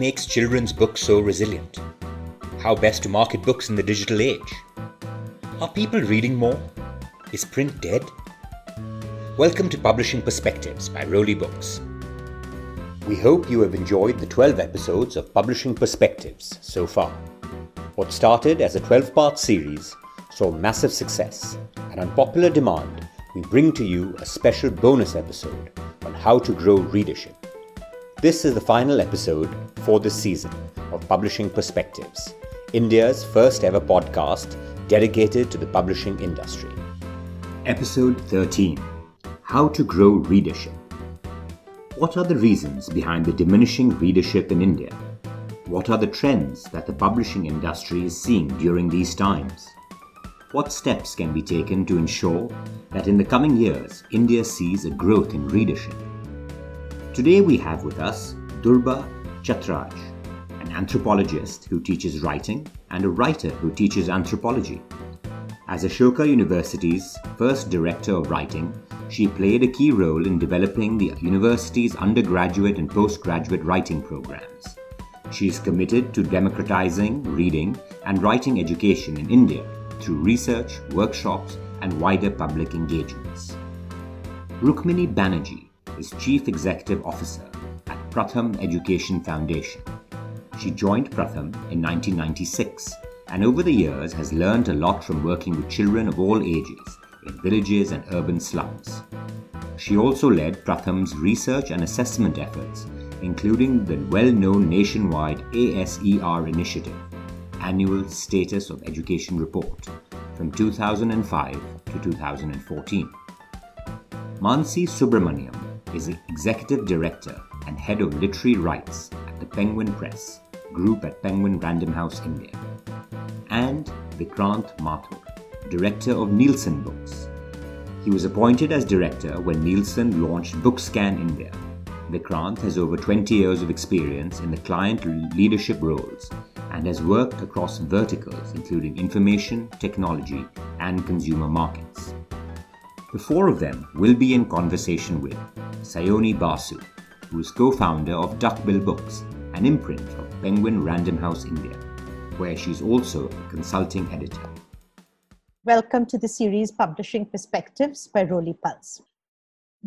makes children's books so resilient? How best to market books in the digital age? Are people reading more? Is print dead? Welcome to Publishing Perspectives by Roli Books. We hope you have enjoyed the 12 episodes of Publishing Perspectives so far. What started as a 12 part series saw massive success, and on popular demand, we bring to you a special bonus episode on how to grow readership. This is the final episode for this season of Publishing Perspectives, India's first ever podcast dedicated to the publishing industry. Episode 13 How to Grow Readership. What are the reasons behind the diminishing readership in India? What are the trends that the publishing industry is seeing during these times? What steps can be taken to ensure that in the coming years India sees a growth in readership? Today we have with us Durba Chattaraj, an anthropologist who teaches writing and a writer who teaches anthropology. As Ashoka University's first director of writing, she played a key role in developing the university's undergraduate and postgraduate writing programs. She is committed to democratizing reading and writing education in India through research, workshops, and wider public engagements. Rukmini Banerjee is Chief Executive Officer at Pratham Education Foundation. She joined Pratham in 1996 and over the years has learned a lot from working with children of all ages in villages and urban slums. She also led Pratham's research and assessment efforts, including the well known nationwide ASER initiative, Annual Status of Education Report, from 2005 to 2014. Mansi Subramaniam is Executive Director and Head of Literary Rights at the Penguin Press, Group at Penguin Random House India, and Vikrant Mathur, Director of Nielsen Books. He was appointed as director when Nielsen launched Bookscan India. Vikrant has over 20 years of experience in the client leadership roles and has worked across verticals including information, technology, and consumer markets. The four of them will be in conversation with Sayoni Basu, who is co founder of Duckbill Books, an imprint of Penguin Random House India, where she's also a consulting editor. Welcome to the series Publishing Perspectives by Roli Pulse.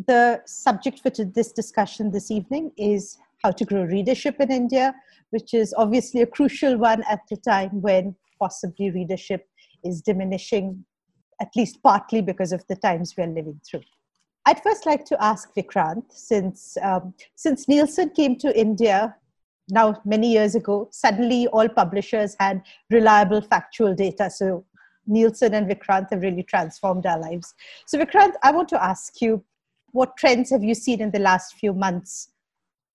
The subject for this discussion this evening is how to grow readership in India, which is obviously a crucial one at the time when possibly readership is diminishing at least partly because of the times we're living through. I'd first like to ask Vikrant, since um, since Nielsen came to India now many years ago, suddenly all publishers had reliable factual data. So Nielsen and Vikrant have really transformed our lives. So Vikrant, I want to ask you, what trends have you seen in the last few months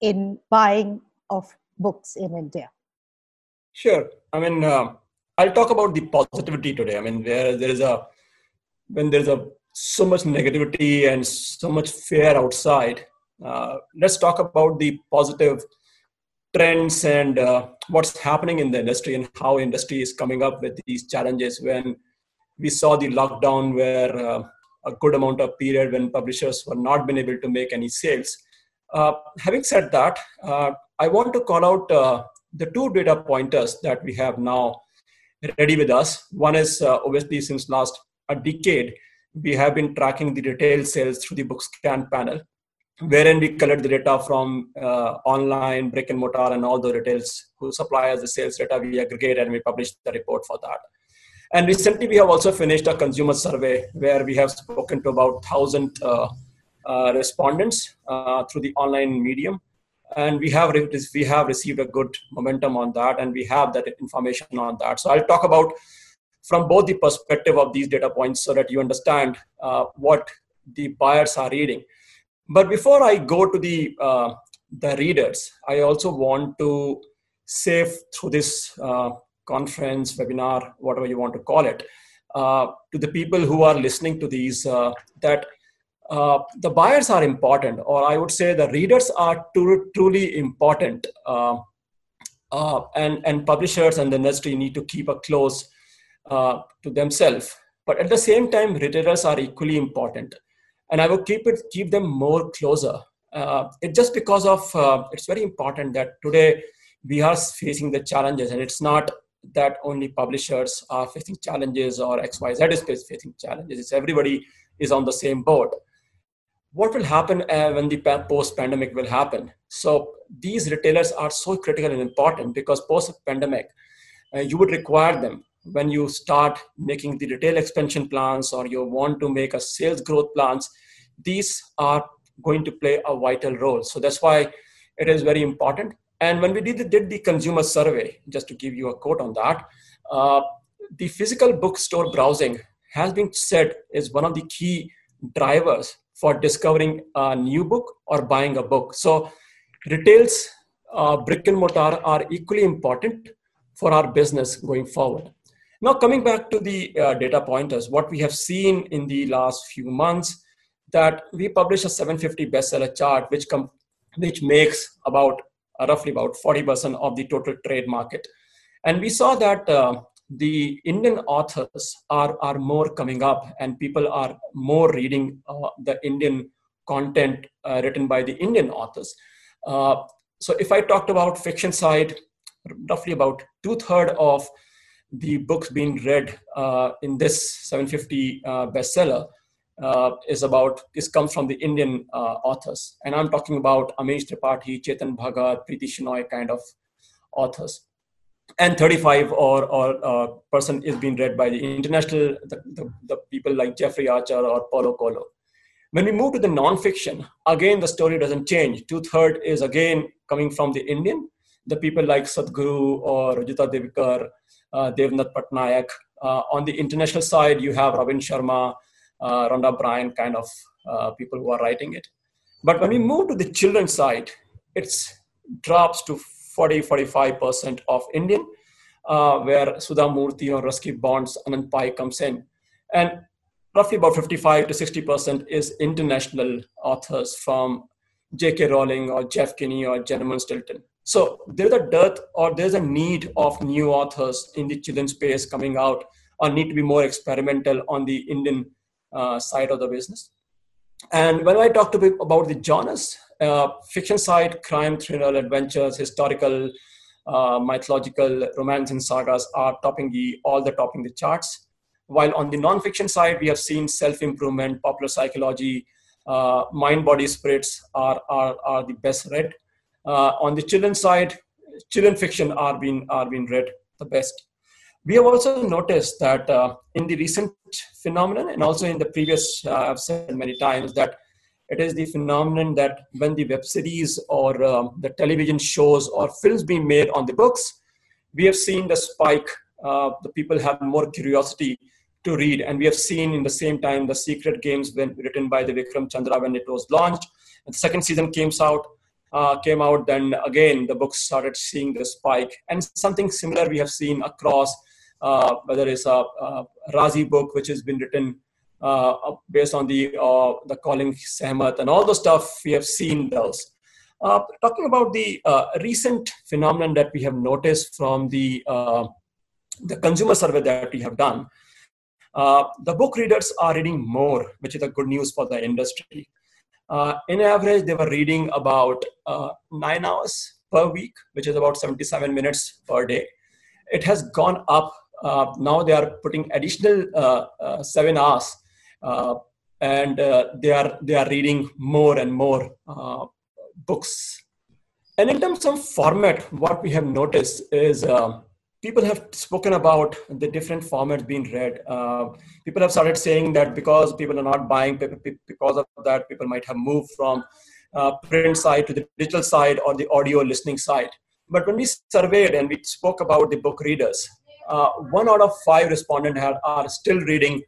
in buying of books in India? Sure. I mean, uh, I'll talk about the positivity today. I mean, where there is a when there's a so much negativity and so much fear outside uh, let's talk about the positive trends and uh, what's happening in the industry and how industry is coming up with these challenges. When we saw the lockdown where uh, a good amount of period when publishers were not been able to make any sales. Uh, having said that uh, i want to call out uh, the two data pointers that we have now ready with us. One is obviously since last a decade, we have been tracking the retail sales through the BookScan panel, wherein we collect the data from uh, online, brick and mortar, and all the retails who supply us the sales data. We aggregate and we publish the report for that. And recently, we have also finished a consumer survey where we have spoken to about 1,000 uh, uh, respondents uh, through the online medium. And we have, re- we have received a good momentum on that, and we have that information on that. So I'll talk about from both the perspective of these data points so that you understand uh, what the buyers are reading. But before I go to the uh, the readers, I also want to say through this uh, conference, webinar, whatever you want to call it, uh, to the people who are listening to these uh, that uh, the buyers are important, or I would say the readers are truly important, and and publishers and the industry need to keep a close uh, to themselves. But at the same time, retailers are equally important, and I will keep it keep them more closer. Uh, it's just because of uh, it's very important that today we are facing the challenges, and it's not that only publishers are facing challenges or XYZ is facing challenges. It's everybody is on the same boat. What will happen uh, when the post pandemic will happen? So these retailers are so critical and important because post pandemic, uh, you would require them when you start making the retail expansion plans or you want to make a sales growth plans. These are going to play a vital role. So that's why it is very important. And when we did, did the consumer survey, just to give you a quote on that, uh, the physical bookstore browsing has been said is one of the key drivers for discovering a new book or buying a book. So retails, uh, brick and mortar are equally important for our business going forward. Now, coming back to the uh, data pointers, what we have seen in the last few months that we publish a 750 bestseller chart, which com- which makes about uh, roughly about 40% of the total trade market, and we saw that uh, the Indian authors are are more coming up, and people are more reading uh, the Indian content uh, written by the Indian authors. Uh, so, if I talked about fiction side, roughly about two third of the books being read uh, in this 750 uh, bestseller uh, is about this comes from the Indian uh, authors, and I'm talking about Amish Tripathi, Chetan Bhagat, Preeti Shenoy kind of authors, and 35 or or uh, person is being read by the international the, the, the people like Jeffrey Archer or Paulo Coelho. When we move to the non-fiction, again the story doesn't change. Two third is again coming from the Indian, the people like Sadhguru or Rujuta Diwekar, uh, Devdutt Pattanaik. Uh, on the international side, you have Robin Sharma, uh, Rhonda Byrne kind of uh, people who are writing it. But when we move to the children's side, it drops to 40 45% of Indian, uh, where Sudha Murthy or Ruskin Bond's Anant Pai comes in. And roughly about 55 to 60% is international authors from J.K. Rowling or Jeff Kinney or Geronimo Stilton. So there's a dearth or there's a need of new authors in the children's space coming out or need to be more experimental on the Indian uh, side of the business. And when I talked about the genres, uh, fiction side, crime, thriller, adventures, historical, uh, mythological, romance, and sagas are topping the all the topping the charts. While on the non-fiction side, we have seen self-improvement, popular psychology, uh, mind, body, spirits are are, are the best read. Uh, on the children's side, children fiction are being are being read the best. We have also noticed that uh, in the recent phenomenon and also in the previous, uh, I've said many times that it is the phenomenon that when the web series or um, the television shows or films being made on the books, we have seen the spike. Uh, the people have more curiosity to read, and we have seen in the same time the Sacred Games when written by the Vikram Chandra when it was launched. And the second season came out, uh, came out, then again the books started seeing the spike, and something similar we have seen across uh, whether it's a, a, Raazi book which has been written uh, based on the uh, the calling Sehmat and all the stuff we have seen those. Uh, talking about the uh, recent phenomenon that we have noticed from the the consumer survey that we have done, the book readers are reading more, which is a good news for the industry. In average, they were reading about nine hours per week, which is about 77 minutes per day. It has gone up uh, now they are putting additional uh, uh, seven hours, and they are they are reading more and more books. And in terms of format, what we have noticed is people have spoken about the different formats being read. Uh, people have started saying that because people are not buying, paper, because of that, people might have moved from uh, print side to the digital side or the audio listening side. But when we surveyed and we spoke about the book readers, uh, one out of five respondents are still reading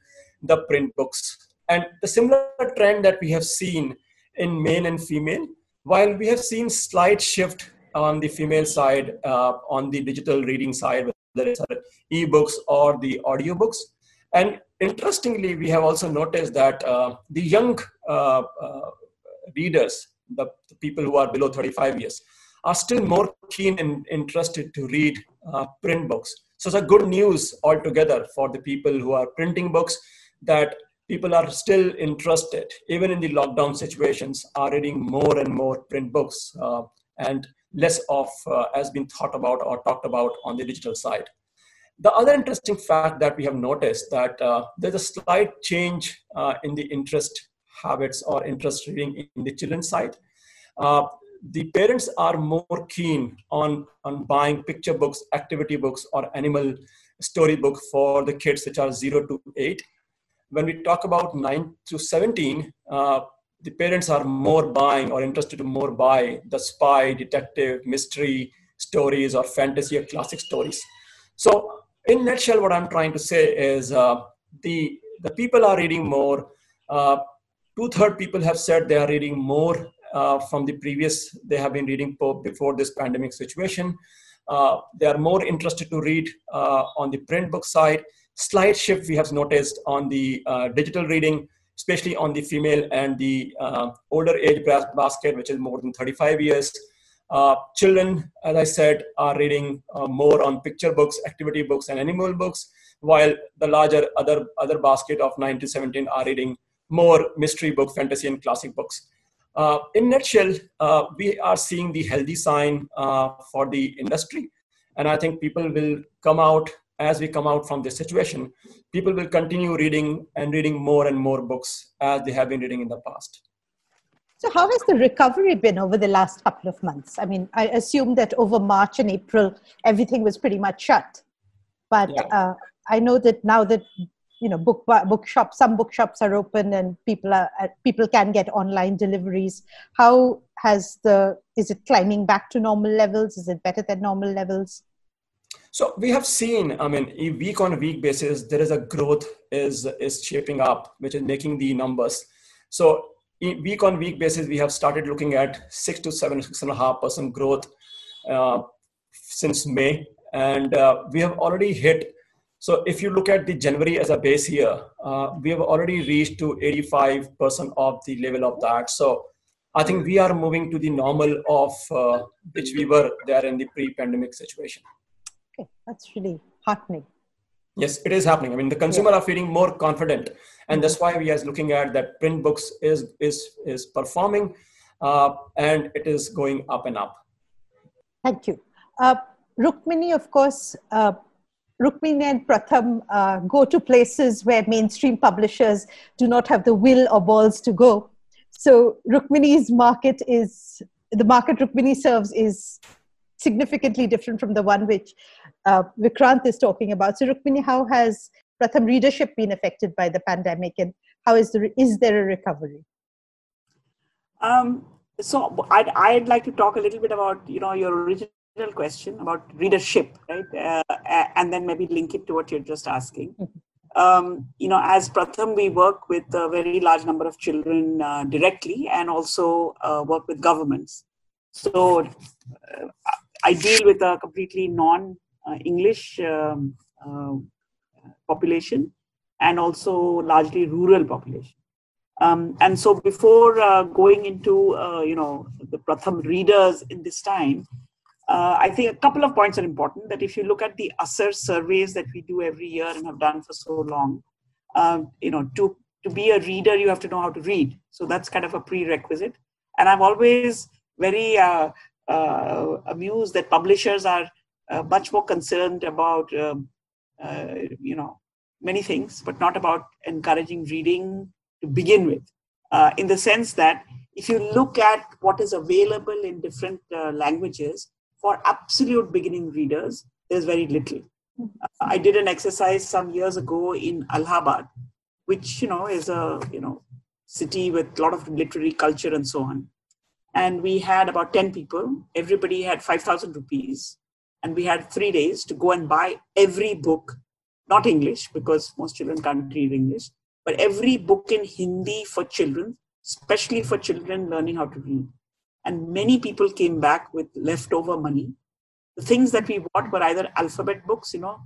the print books. And the similar trend that we have seen in male and female, while we have seen slight shift on the female side, uh, on the digital reading side, whether it's e-books or the audiobooks. And interestingly, we have also noticed that uh, the young uh, uh, readers, the, the, people who are below 35 years, are still more keen and interested to read uh, print books. So it's a good news altogether for the people who are printing books that people are still interested, even in the lockdown situations, are reading more and more print books. Uh, and less of uh, has been thought about or talked about on the digital side. The other interesting fact that we have noticed that uh, there's a slight change uh, in the interest habits or interest reading in the children's side. Uh, the parents are more keen on, on buying picture books, activity books, or animal story storybook for the kids which are 0 to 8. When we talk about 9 to 17, uh, the parents are more buying or interested to more buy the spy, detective, mystery stories or fantasy or classic stories. So in nutshell, what I'm trying to say is uh, the, the people are reading more. Uh, two-third people have said they are reading more uh, from the previous they have been reading before this pandemic situation. Uh, they are more interested to read uh, on the print book side. Slight shift we have noticed on the uh, digital reading, especially on the female and the uh, older age basket, which is more than 35 years. Uh, children, as I said, are reading more on picture books, activity books, and animal books, while the larger other other basket of 9 to 17 are reading more mystery book, fantasy, and classic books. Uh, in nutshell, uh, we are seeing the healthy sign uh, for the industry. And I think people will come out as we come out from this situation. People will continue reading and reading more and more books as they have been reading in the past. So, how has the recovery been over the last couple of months? I mean, I assume that over March and April, everything was pretty much shut. But yeah. uh, I know that now that you know book bookshops some bookshops are open and people are uh, people can get online deliveries how has the is it climbing back to normal levels is it better than normal levels so we have seen i mean week on week basis there is a growth is is shaping up which is making the numbers so week on week basis we have started looking at six to seven six and a half percent growth uh, since may and uh, we have already hit so if you look at the January as a base year, uh, we have already reached to 85% of the level of that. So I think we are moving to the normal of uh, which we were there in the pre-pandemic situation. That's really heartening. Yes, it is happening. I mean, the consumer yeah. are feeling more confident, and that's why we are looking at that print books is is is performing, uh, and it is going up and up. Thank you, uh, Rukmini. Of course, uh, Rukmini and Pratham uh, go to places where mainstream publishers do not have the will or balls to go. So Rukmini's market is the market Rukmini serves is significantly different from the one which uh, Vikrant is talking about. So Rukmini, how has Pratham readership been affected by the pandemic, and how is the is there a recovery? Um, so I'd, I'd like to talk a little bit about you know your original question about readership, right? Uh, and then maybe link it to what you're just asking. Mm-hmm. Um, you know, as Pratham, we work with a very large number of children uh, directly and also uh, work with governments. So uh, I deal with a completely non English um, uh, population and also largely rural population. Um, and so before uh, going into, you know, the Pratham readers in this time, uh, I think a couple of points are important. That if you look at the ASER surveys that we do every year and have done for so long, um, you know, to to be a reader, you have to know how to read. So that's kind of a prerequisite. And I'm always very uh, uh, amused that publishers are uh, much more concerned about, um, uh, you know, many things, but not about encouraging reading to begin with. Uh, in the sense that if you look at what is available in different languages, for absolute beginning readers, there's very little. Uh, I did an exercise some years ago in Allahabad, which you know is a you know city with a lot of literary culture and so on. And we had about 10 people. Everybody had 5,000 rupees. And we had three days to go and buy every book, not English, because most children can't read English, but every book in Hindi for children, especially for children learning how to read and many people came back with leftover money. The things that we bought were either alphabet books, you know,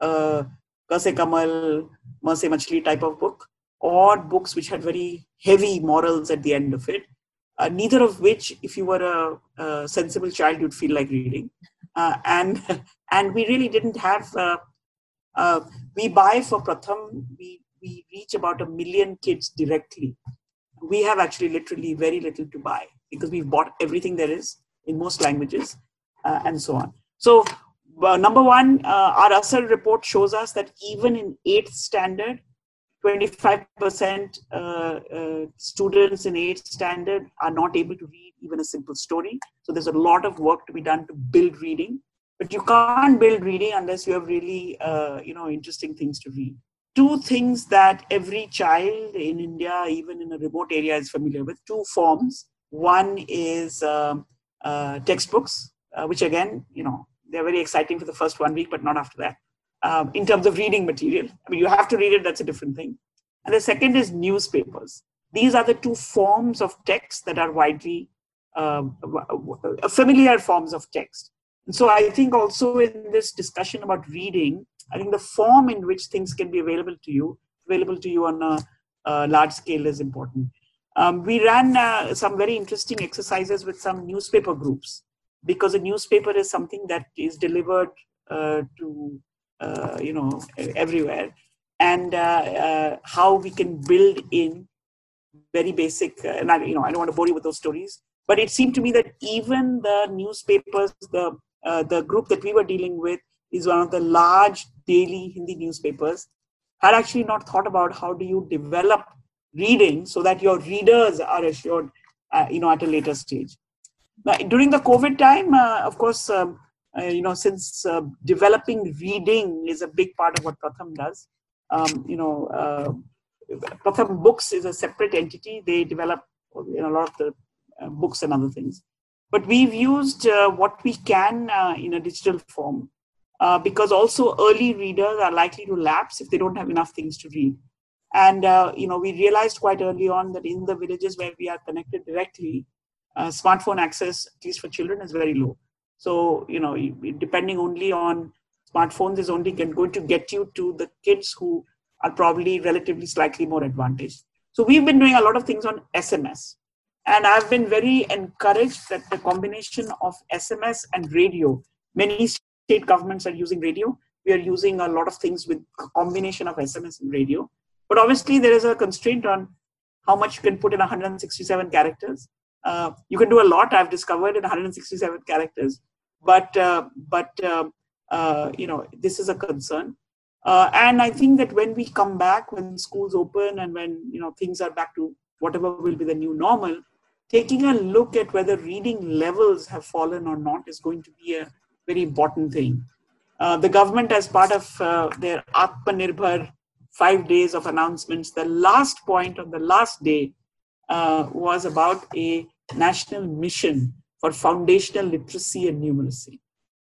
uh, Kase Kamal, Mase Machli type of book, or books which had very heavy morals at the end of it. Uh, neither of which, if you were a, a sensible child, you'd feel like reading. Uh, and and we really didn't have. Uh, uh, we buy for Pratham. We we reach about a million kids directly. We have actually literally very little to buy because we've bought everything there is in most languages, uh, and so on. So, uh, number one, uh, our ASER report shows us that even in eighth standard, 25% uh, uh, students in eighth standard are not able to read even a simple story. So there's a lot of work to be done to build reading. But you can't build reading unless you have really, uh, you know, interesting things to read. Two things that every child in India, even in a remote area, is familiar with. Two forms. One is um, uh, textbooks, uh, which again, you know, they're very exciting for the first one week, but not after that um, in terms of reading material. I mean, you have to read it, that's a different thing. And the second is newspapers. These are the two forms of text that are widely uh, familiar forms of text. And so I think also in this discussion about reading, I think the form in which things can be available to you, available to you on a, a large scale is important. Um, we ran uh, some very interesting exercises with some newspaper groups because a newspaper is something that is delivered uh, to uh, you know everywhere and uh, uh, how we can build in very basic and I, you know i don't want to bore you with those stories but it seemed to me that even the newspapers the the group that we were dealing with is one of the large daily hindi newspapers had actually not thought about how do you develop reading so that your readers are assured uh, you know at a later stage now, during the covid time uh, of course um, uh, you know, since uh, developing reading is a big part of what Pratham does, um, you know, uh, Pratham Books is a separate entity. They develop you know, a lot of the uh, books and other things. But we've used uh, what we can uh, in a digital form because also early readers are likely to lapse if they don't have enough things to read. And, you know, we realized quite early on that in the villages where we are connected directly, smartphone access, at least for children, is very low. So, you know, depending only on smartphones is only going to get you to the kids who are probably relatively slightly more advantaged. So we've been doing a lot of things on SMS. And I've been very encouraged that the combination of SMS and radio, many state governments are using radio. We are using a lot of things with a combination of SMS and radio. But obviously, there is a constraint on how much you can put in 167 characters. Uh, you can do a lot, I've discovered, in 167 characters but uh, but uh, uh, you know this is a concern and i think that when we come back when schools open and when you know things are back to whatever will be the new normal taking a look at whether reading levels have fallen or not is going to be a very important thing. Uh, the government, as part of uh, their Atmanirbhar five days of announcements, the last point on the last day uh, was about a national mission for foundational literacy and numeracy.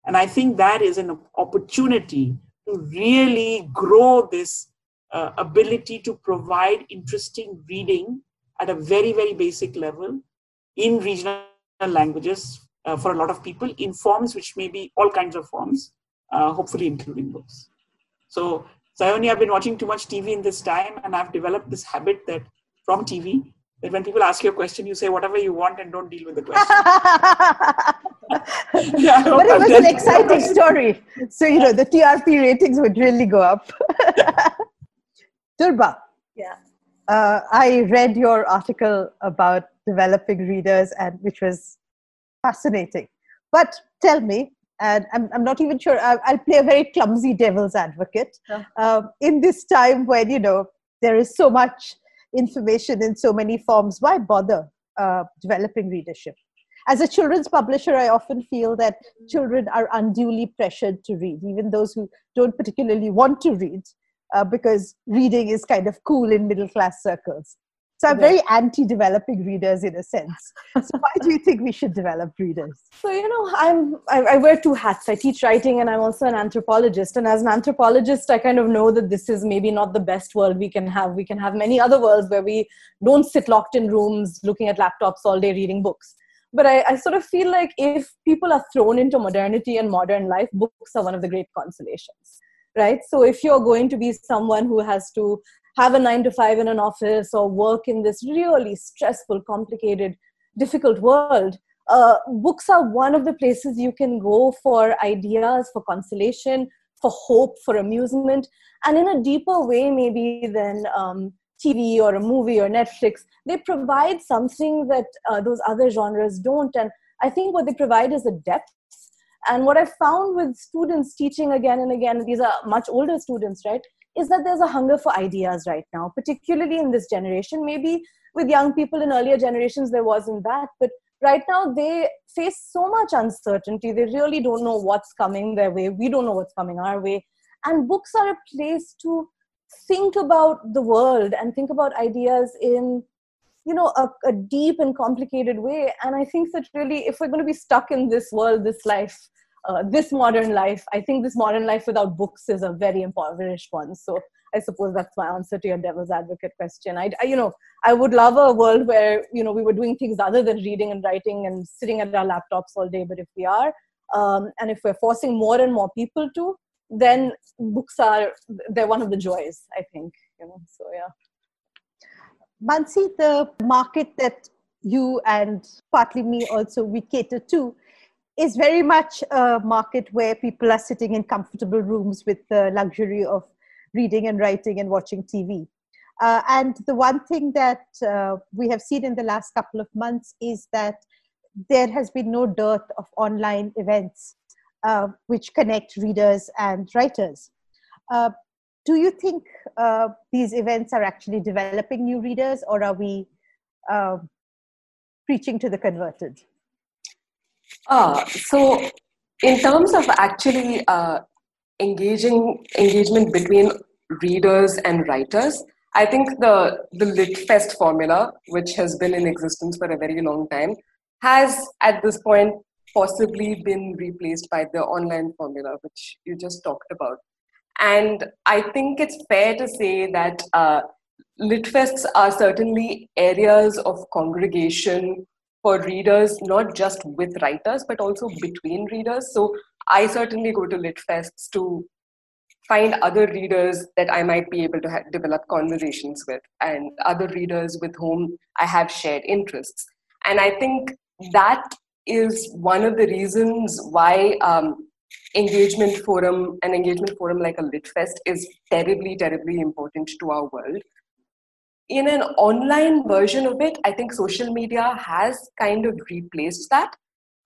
And I think that is an opportunity to really grow this uh, ability to provide interesting reading at a very, very basic level in regional languages uh, for a lot of people in forms which may be all kinds of forms, uh, hopefully including books. So, Sayoni, I've been watching too much TV in this time, and I've developed this habit that from TV that when people ask you a question, you say whatever you want and don't deal with the question. yeah, but it was an exciting story. So, you know, the TRP ratings would really go up. Durba. Yeah. Uh, I read your article about developing readers, and which was fascinating. But tell me, and I'm, I'm not even sure, I, will play a very clumsy devil's advocate. Yeah. Um, in this time when, you know, there is so much information in so many forms, why bother uh, developing readership? As a children's publisher, I often feel that children are unduly pressured to read, even those who don't particularly want to read, uh, because reading is kind of cool in middle class circles. So I'm very anti-developing readers in a sense. So why do you think we should develop readers? So you know, I'm I, I, wear two hats. I teach writing, and I'm also an anthropologist. And as an anthropologist, I kind of know that this is maybe not the best world we can have. We can have many other worlds where we don't sit locked in rooms looking at laptops all day reading books. But I, I sort of feel like if people are thrown into modernity and modern life, books are one of the great consolations right so if you're going to be someone who has to have a nine to five in an office or work in this really stressful, complicated, difficult world, uh, books are one of the places you can go for ideas, for consolation, for hope, for amusement, and in a deeper way, maybe than um, TV or a movie or Netflix. They provide something that uh, those other genres don't. And I think what they provide is a depth. And what I found with students teaching again and again, these are much older students, right, is that there's a hunger for ideas right now, particularly in this generation. Maybe with young people in earlier generations, there wasn't that. But right now, they face so much uncertainty. They really don't know what's coming their way. We don't know what's coming our way. And books are a place to think about the world and think about ideas in you know a, a, deep and complicated way. And i think that really if we're going to be stuck in this world this life uh, this modern life i think this modern life without books is a very impoverished one. So i suppose that's my answer to your devil's advocate question. I, I, you know i would love a world where you know we were doing things other than reading and writing and sitting at our laptops all day. But if we are um, and if we're forcing more and more people to then books are they're one of the joys i think you know so yeah Mansi, the market that you and partly me also we cater to is very much a market where people are sitting in comfortable rooms with the luxury of reading and writing and watching TV. Uh, and the one thing that uh, we have seen in the last couple of months is that there has been no dearth of online events uh, which connect readers and writers. Do you think uh, these events are actually developing new readers or are we uh, preaching to the converted? Uh, so in terms of actually uh, engaging engagement between readers and writers i think the the litfest formula which has been in existence for a very long time has at this point possibly been replaced by the online formula which you just talked about and I think it's fair to say that uh, Litfests are certainly areas of congregation for readers, not just with writers, but also between readers. So I certainly go to Litfests to find other readers that I might be able to develop conversations with, and other readers with whom I have shared interests. And I think that is one of the reasons why um, engagement forum, an engagement forum like a LitFest is terribly, terribly important to our world. In an online version of it, I think social media has kind of replaced that.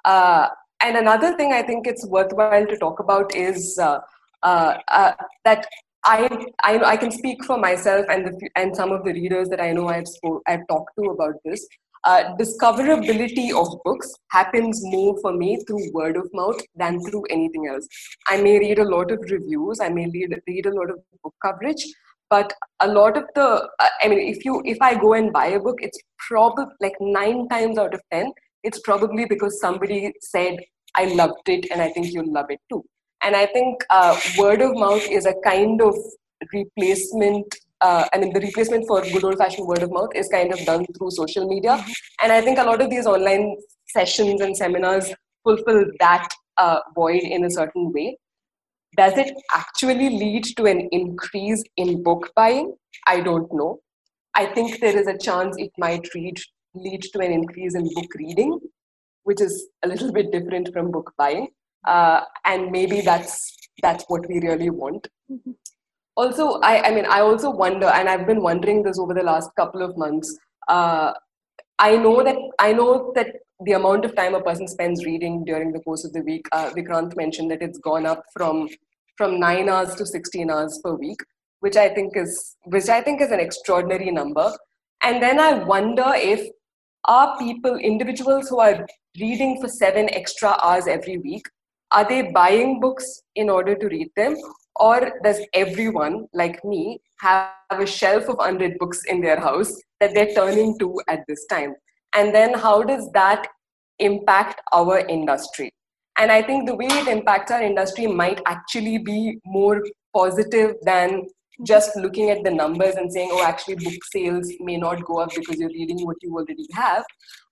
Uh, and another thing I think it's worthwhile to talk about is uh, uh, uh that I, I, I can speak for myself and the, and some of the readers that I know I've spoke, I've talked to about this uh, discoverability of books happens more for me through word of mouth than through anything else. I may read a lot of reviews, I may read, read a lot of book coverage, but a lot of the, uh, I mean, if you if I go and buy a book, it's probably like nine times out of ten, it's probably because somebody said I loved it and I think you'll love it too. And I think uh, word of mouth is a kind of replacement uh, I mean, the replacement for good old fashioned word of mouth is kind of done through social media. Mm-hmm. And I think a lot of these online sessions and seminars fulfill that uh, void in a certain way. Does it actually lead to an increase in book buying? I don't know. I think there is a chance it might lead, lead to an increase in book reading, which is a little bit different from book buying. Uh, and maybe that's that's what we really want. Mm-hmm also I, I mean i also wonder and i've been wondering this over the last couple of months uh, i know that i know that the amount of time a person spends reading during the course of the week uh, vikrant mentioned that it's gone up from from 9 hours to 16 hours per week which i think is which i think is an extraordinary number. And then i wonder if are people individuals who are reading for 7 extra hours every week are they buying books in order to read them or does everyone like me have a shelf of unread books in their house that they're turning to at this time? And then how does that impact our industry? And i think the way it impacts our industry might actually be more positive than just looking at the numbers and saying oh actually book sales may not go up because you're reading what you already have.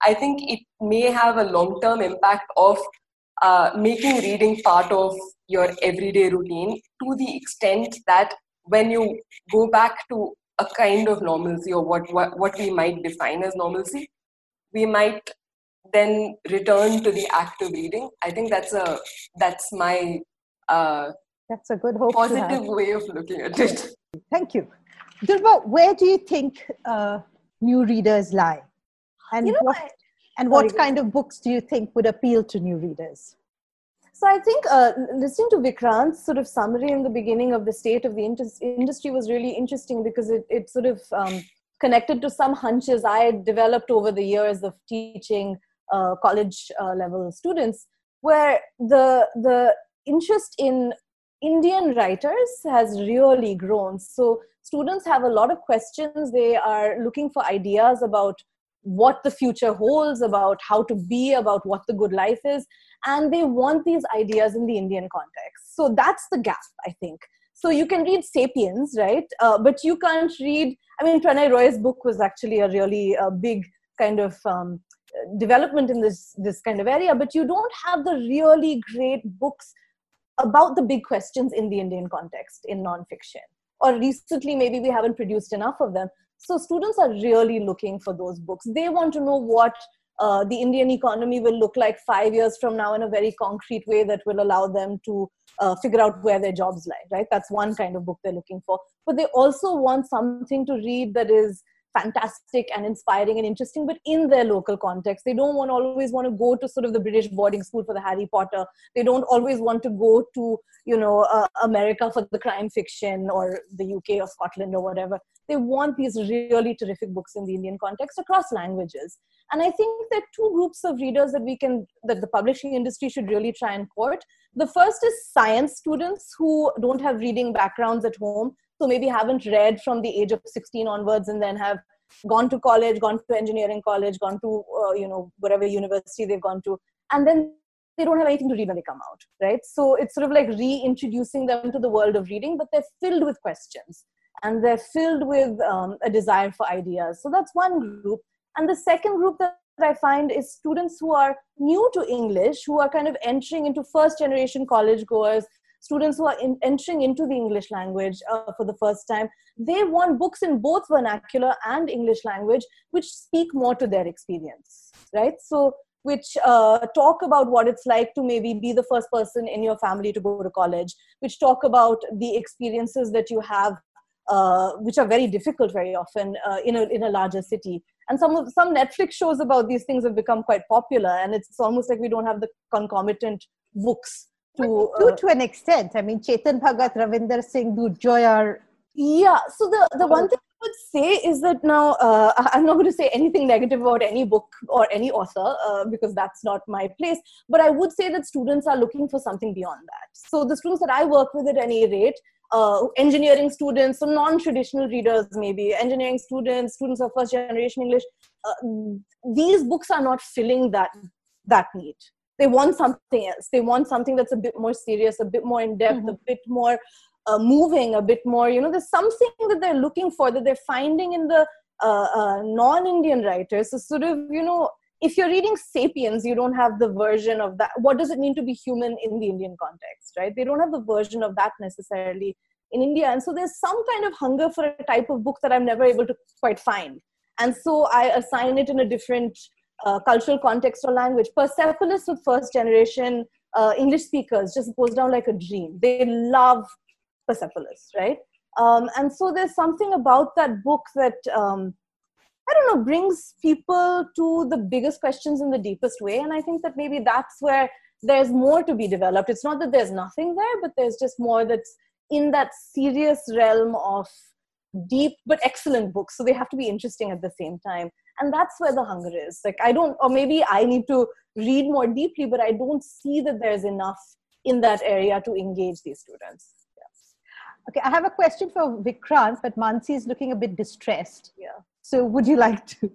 I think it may have a long term impact of uh, making reading part of your everyday routine to the extent that when you go back to a kind of normalcy or what, what, what we might define as normalcy, we might then return to the act of reading. I think that's a that's my uh, that's a good hope positive way of looking at it. Thank you, Durba. Where do you think uh, new readers lie? And you know, what? And what kind of books do you think would appeal to new readers? So I think uh, listening to Vikrant's sort of summary in the beginning of the state of the industry was really interesting because it, it sort of um, connected to some hunches I had developed over the years of teaching uh, college uh, level students, where the the interest in Indian writers has really grown. So students have a lot of questions. They are looking for ideas about what the future holds, about how to be, about what the good life is. And they want these ideas in the Indian context. So that's the gap, I think. So you can read Sapiens, right? Uh, but you can't read, I mean, Prannoy Roy's book was actually a really uh, big kind of um, development in this, this kind of area, but you don't have the really great books about the big questions in the Indian context in nonfiction. Or recently, maybe we haven't produced enough of them. So students are really looking for those books. They want to know what uh, the Indian economy will look like five years from now in a very concrete way that will allow them to uh, figure out where their jobs lie, right? That's one kind of book they're looking for. But they also want something to read that is fantastic and inspiring and interesting but in their local context. They don't want always want to go to sort of the british boarding school for the harry potter. They don't always want to go to you know uh, america for the crime fiction or the uk or scotland or whatever. They want these really terrific books in the indian context across languages. And i think there are two groups of readers that we can that the publishing industry should really try and court. The first is science students who don't have reading backgrounds at home so maybe haven't read from the age of 16 onwards and then have gone to college gone to engineering college gone to uh, you know whatever university they've gone to and then they don't have anything to read when they come out right? So it's sort of like reintroducing them to the world of reading but they're filled with questions and they're filled with um, a desire for ideas. So that's one group. And the second group that I find is students who are new to English, who are kind of entering into first generation college goers, students who are in, entering into the English language uh, for the first time, they want books in both vernacular and English language, which speak more to their experience, right? So, which uh, talk about what it's like to maybe be the first person in your family to go to college, which talk about the experiences that you have, uh, which are very difficult very often uh, in, a, in a larger city. And some of some Netflix shows about these things have become quite popular, and it's almost like we don't have the concomitant books to to, uh, to an extent. I mean, Chetan Bhagat, Ravinder Singh, Durjoy are. Yeah. So the the one thing I would say is that now uh, I'm not going to say anything negative about any book or any author uh, because that's not my place. But I would say that students are looking for something beyond that. So the students that I work with at any rate. Uh, engineering students, so non-traditional readers, maybe engineering students, students of first generation English. Uh, these books are not filling that that need they want something else. They want something that's a bit more serious a bit more in depth mm-hmm. a bit more uh, moving a bit more you know there's something that they're looking for that they're finding in the uh, uh, non-indian writers. So sort of you know if you're reading sapiens you don't have the version of that. What does it mean to be human in the indian context right? They don't have the version of that necessarily in india. And so there's some kind of hunger for a type of book that i'm never able to quite find. And so i assign it in a different uh, cultural context or language. Persepolis with first generation uh, English speakers just goes down like a dream. They love Persepolis, right? Um, and so there's something about that book that um, I don't know brings people to the biggest questions in the deepest way. And I think that maybe that's where there's more to be developed. It's not that there's nothing there, but there's just more that's in that serious realm of deep but excellent books. So they have to be interesting at the same time and that's where the hunger is like i don't or maybe i need to read more deeply but i don't see that there's enough in that area to engage these students yeah. okay i have a question for vikrant but mansi is looking a bit distressed yeah so would you like to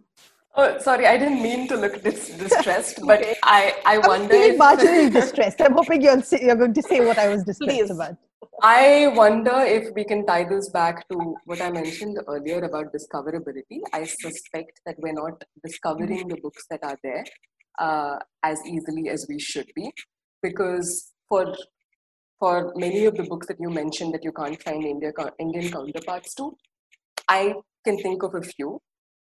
Oh, sorry, I didn't mean to look dis- distressed, but okay. I, I I'm wonder. I'm marginally distressed. I'm hoping you're, you're going to say what I was distressed Please. about. I wonder if we can tie this back to what I mentioned earlier about discoverability. I suspect that we're not discovering the books that are there uh, as easily as we should be, because for for many of the books that you mentioned that you can't find India, Indian counterparts to, I can think of a few,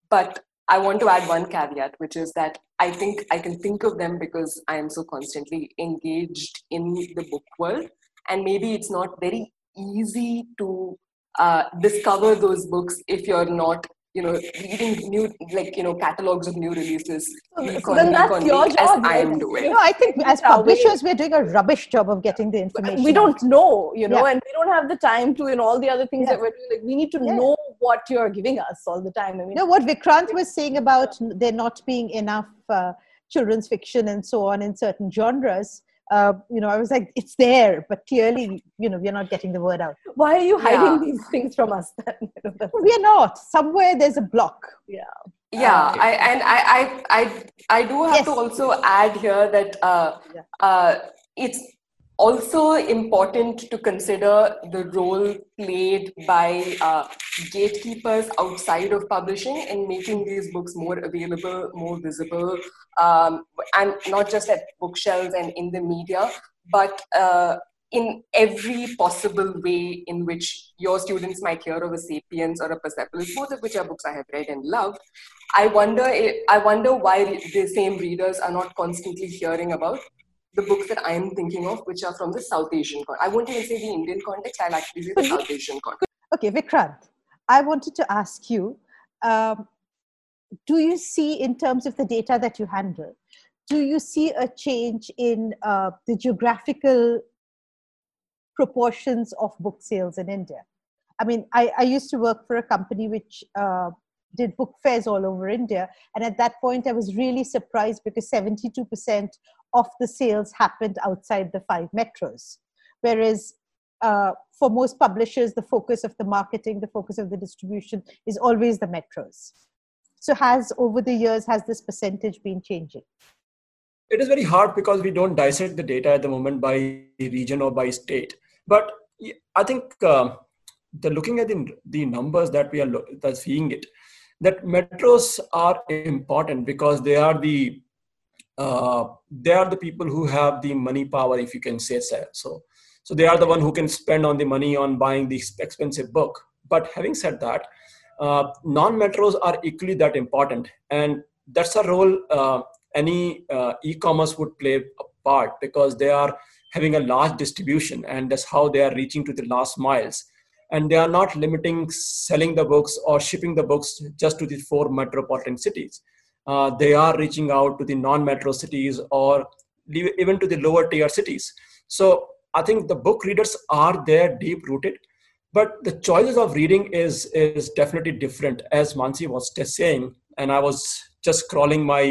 but I want to add one caveat, which is that I think I can think of them because I am so constantly engaged in the book world and maybe it's not very easy to uh, discover those books if you're not you know, reading new, like, you know, catalogs of new releases. So, so then that's your job. As I am doing. No, I think as publishers, we're doing a rubbish job of getting the information. We don't know, you know, Yeah. and we don't have the time to, and all the other things Yeah. that we're doing. Like, we need to Yeah. know what you're giving us all the time. I mean, You know what Vikrant was saying about there not being enough uh, children's fiction and so on in certain genres. Uh, you know, I was like, it's there, but clearly, you know, we're not getting the word out. why are you hiding Yeah. these things from us then? You know, that's- We're not. Somewhere there's a block. yeah Yeah. I, and I, I i i do have Yes. to also add here that uh, Yeah. uh, it's also important to consider the role played by uh, gatekeepers outside of publishing in making these books more available more visible um, and not just at bookshelves and in the media but uh, in every possible way in which your students might hear of a sapiens or a persepolis both of which are books i have read and loved. I wonder, i- I wonder why the same readers are not constantly hearing about the books that I'm thinking of, which are from the South Asian context. I won't even say the Indian context, I'll actually say the South Asian context. Okay, Vikrant, I wanted to ask you um, do you see, in terms of the data that you handle, do you see a change in uh, the geographical proportions of book sales in India? I mean, I, I used to work for a company which uh, did book fairs all over India. And at that point, I was really surprised because 72% of the sales happened outside the five metros. Whereas uh, for most publishers, the focus of the marketing, the focus of the distribution is always the metros. So, has over the years, has this percentage been changing? it is very hard because we don't dissect the data at the moment by region or by state. But I think um the looking at the, the numbers that we are lo- that seeing it, that metros are important because they are the uh, they are the people who have the money power, if you can say so. So, they are the one who can spend on the money on buying the expensive book. But having said that, uh, non-metros are equally that important, and that's a role uh, any uh, e-commerce would play a part because they are having a large distribution, and that's how they are reaching to the last miles. And they are not limiting selling the books or shipping the books just to the four metropolitan cities. Uh, they are reaching out to the non-metro cities or even to the lower tier cities. So I think the book readers are there deep rooted but the choices of reading is is definitely different as mansi was just saying and i was just scrolling my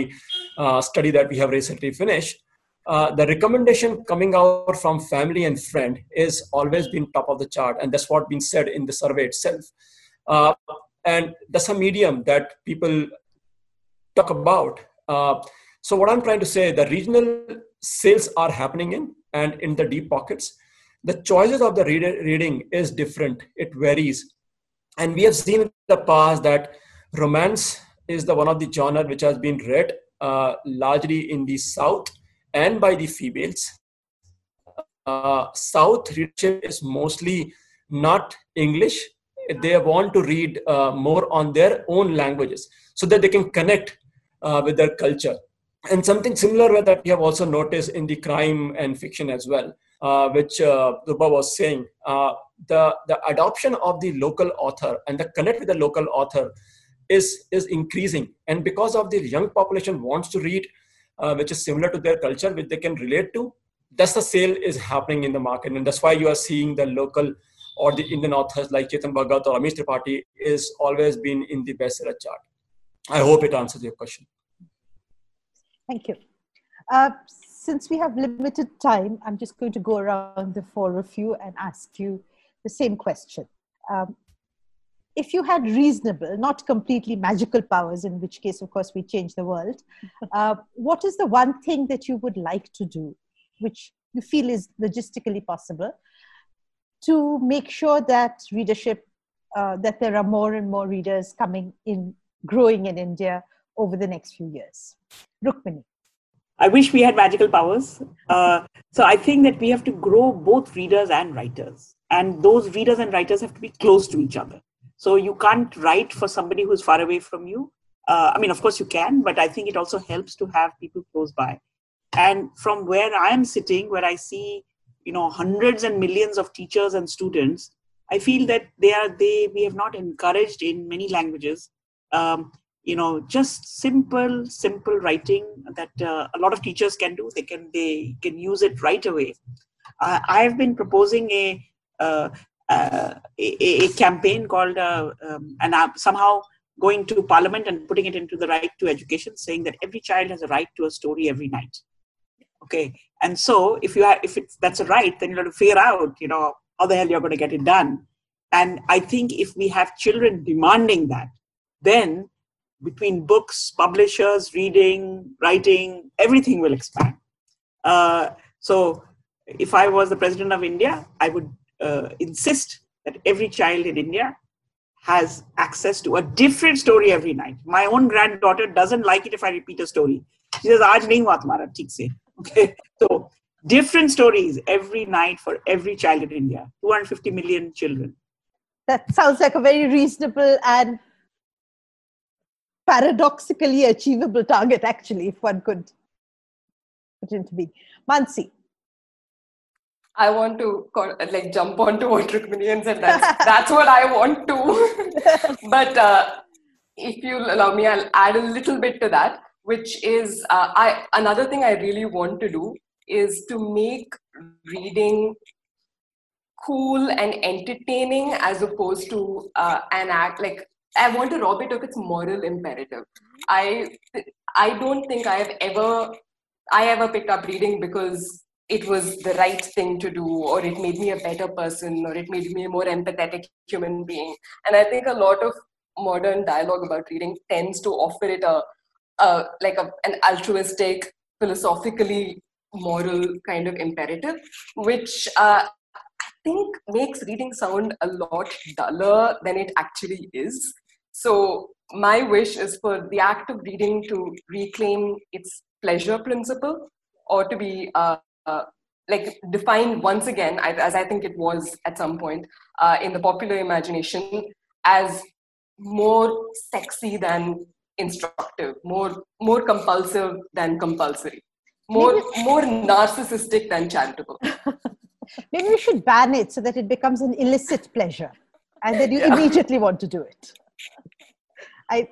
uh, study that we have recently finished uh, the recommendation coming out from family and friend is always been top of the chart and that's what been said in the survey itself. Uh, and that's a medium that people talk about. Uh, so what i'm trying to say the regional sales are happening in and in the deep pockets. The choices of the reading is different. It varies. And we have seen in the past that romance is the one of the genre which has been read uh, largely in the south and by the females uh, south readership is mostly not english they want to read uh, more on their own languages so that they can connect uh, with their culture and something similar that we have also noticed in the crime and fiction as well uh, which uh, Rupa was saying, uh, the, the adoption of the local author and the connect with the local author is, is increasing. And because of the young population wants to read, uh, which is similar to their culture, which they can relate to, that's the sale is happening in the market. And that's why you are seeing the local or the Indian authors like Chetan Bhagat or Amish Tripathi is always been in the bestseller chart. I hope it answers your question. Thank you. Uh, since we have limited time, I'm just going to go around the four of you and ask you the same question. Um, if you had reasonable, not completely magical powers, in which case, of course, we change the world, uh, what is the one thing that you would like to do, which you feel is logistically possible, to make sure that readership, uh, that there are more and more readers coming in, growing in India over the next few years? Rukmini. I wish we had magical powers. Uh, so I think that we have to grow both readers and writers. And those readers and writers have to be close to each other. So you can't write for somebody who's far away from you. Uh, I mean, of course you can, but I think it also helps to have people close by. And from where I am sitting, where I see, you know, hundreds and millions of teachers and students, I feel that they are they we have not encouraged in many languages um, you know just simple simple writing that uh, a lot of teachers can do they can they can use it right away uh, i've been proposing a uh a, a, campaign called uh, um, and I'm somehow going to parliament and putting it into the right to education saying that every child has a right to a story every night. Okay? And so if you have if it's that's a right then you have to figure out you know how the hell you're going to get it done. And i think if we have children demanding that then between books, publishers, reading, writing, everything will expand. Uh, so, if I was the president of India, I would uh, insist that every child in India has access to a different story every night. My own granddaughter doesn't like it if I repeat a story. She says, "Aaj nahi hua tumhara, se." Okay, so different stories every night for every child in India. 250 million children. That sounds like a very reasonable and paradoxically achievable target, actually, if one could put it into being. Mansi. I want to like jump onto what Rukmini said. That's, that's what I want to. but uh, if you allow me, I'll add a little bit to that, which is uh, I another thing I really want to do is to make reading cool and entertaining as opposed to uh, an act like I want to rob it of its moral imperative. I I don't think I have ever I ever picked up reading because it was the right thing to do, or it made me a better person, or it made me a more empathetic human being. And I think a lot of modern dialogue about reading tends to offer it a, a like a, an altruistic, philosophically moral kind of imperative, which uh, I think makes reading sound a lot duller than it actually is. So, my wish is for the act of reading to reclaim its pleasure principle or to be uh, uh, like defined once again, as I think it was at some point uh, in the popular imagination, as more sexy than instructive, more more compulsive than compulsory, more more narcissistic than charitable. Maybe we should ban it so that it becomes an illicit pleasure, and then you yeah. immediately want to do it. I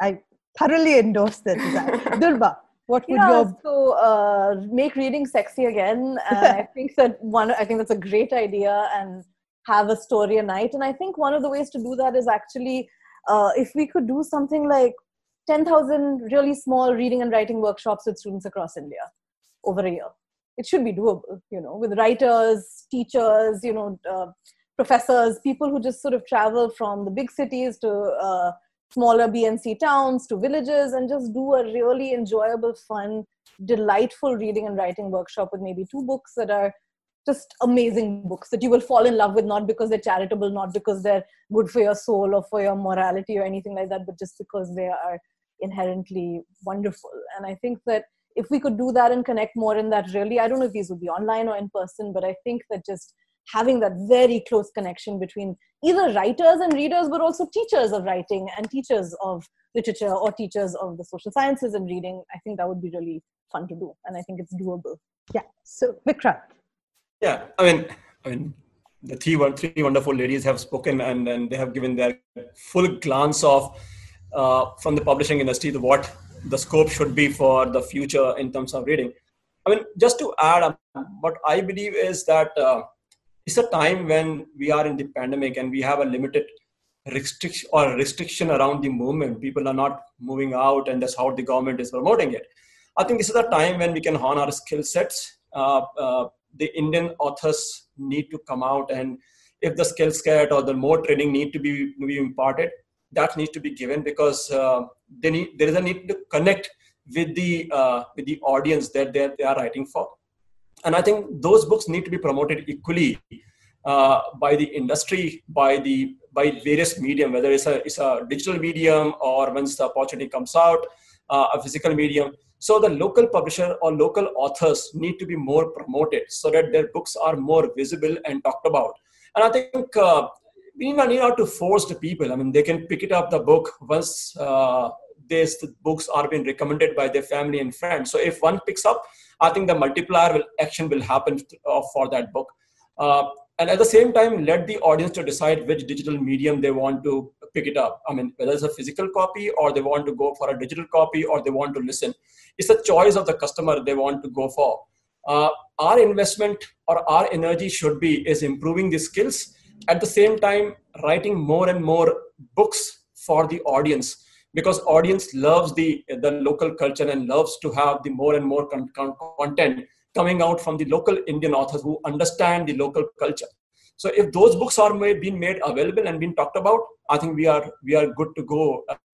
I thoroughly endorse that. Durba, what would yeah, your so uh, make reading sexy again? And I think that one. I think that's a great idea, and have a story a night. And I think one of the ways to do that is actually uh, if we could do something like ten thousand really small reading and writing workshops with students across India over a year. It should be doable, you know, with writers, teachers, you know, uh, professors, people who just sort of travel from the big cities to uh, smaller BNC towns to villages and just do a really enjoyable, fun, delightful reading and writing workshop with maybe two books that are just amazing books that you will fall in love with, not because they're charitable, not because they're good for your soul or for your morality or anything like that, but just because they are inherently wonderful. And I think that if we could do that and connect more in that, really, I don't know if these would be online or in person, but I think that just having that very close connection between either writers and readers, but also teachers of writing and teachers of literature or teachers of the social sciences and reading. I think that would be really fun to do, and I think it's doable. Yeah. So Vikrant. Yeah, I mean, I mean, the three three wonderful ladies have spoken, and and they have given their full glance of uh, from the publishing industry to what the scope should be for the future in terms of reading. I mean, just to add, um, what I believe is that. Uh, it's a time when we are in the pandemic and we have a limited restriction or restriction around the movement. People are not moving out, and that's how the government is promoting it. I think this is a time when we can hone our skill sets. Uh, uh, the Indian authors need to come out, and if the skill set or the more training need to be, be imparted, that needs to be given because uh, need, there is a need to connect with the uh, with the audience that they are writing for and i think those books need to be promoted equally uh, by the industry by the by various medium whether it's a, it's a digital medium or once the opportunity comes out uh, a physical medium. So the local publisher or local authors need to be more promoted so that their books are more visible and talked about. And i think uh, we need not need to force the people. I mean they can pick it up the book once uh, these books are being recommended by their family and friends. So if one picks up I think the multiplier will, action will happen uh, for that book. Uh, and at the same time let the audience to decide which digital medium they want to pick it up. I mean whether it's a physical copy or they want to go for a digital copy or they want to listen it's a choice of the customer they want to go for. Uh, our investment or our energy should be is improving the skills at the same time writing more and more books for the audience because audience loves the the local culture and loves to have the more and more con- con- content coming out from the local indian authors who understand the local culture so if those books are made, being made available and being talked about i think we are we are good to go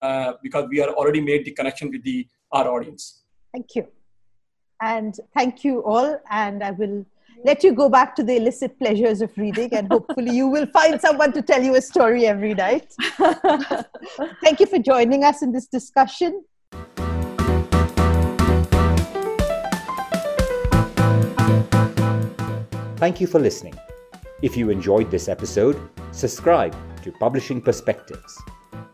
uh, because we are already made the connection with the our audience thank you and thank you all. And I will let you go back to the illicit pleasures of reading, and hopefully, you will find someone to tell you a story every night. thank you for joining us in this discussion. Thank you for listening. If you enjoyed this episode, subscribe to Publishing Perspectives.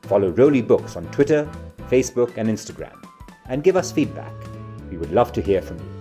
Follow Roli Books on Twitter, Facebook, and Instagram, and give us feedback. We would love to hear from you.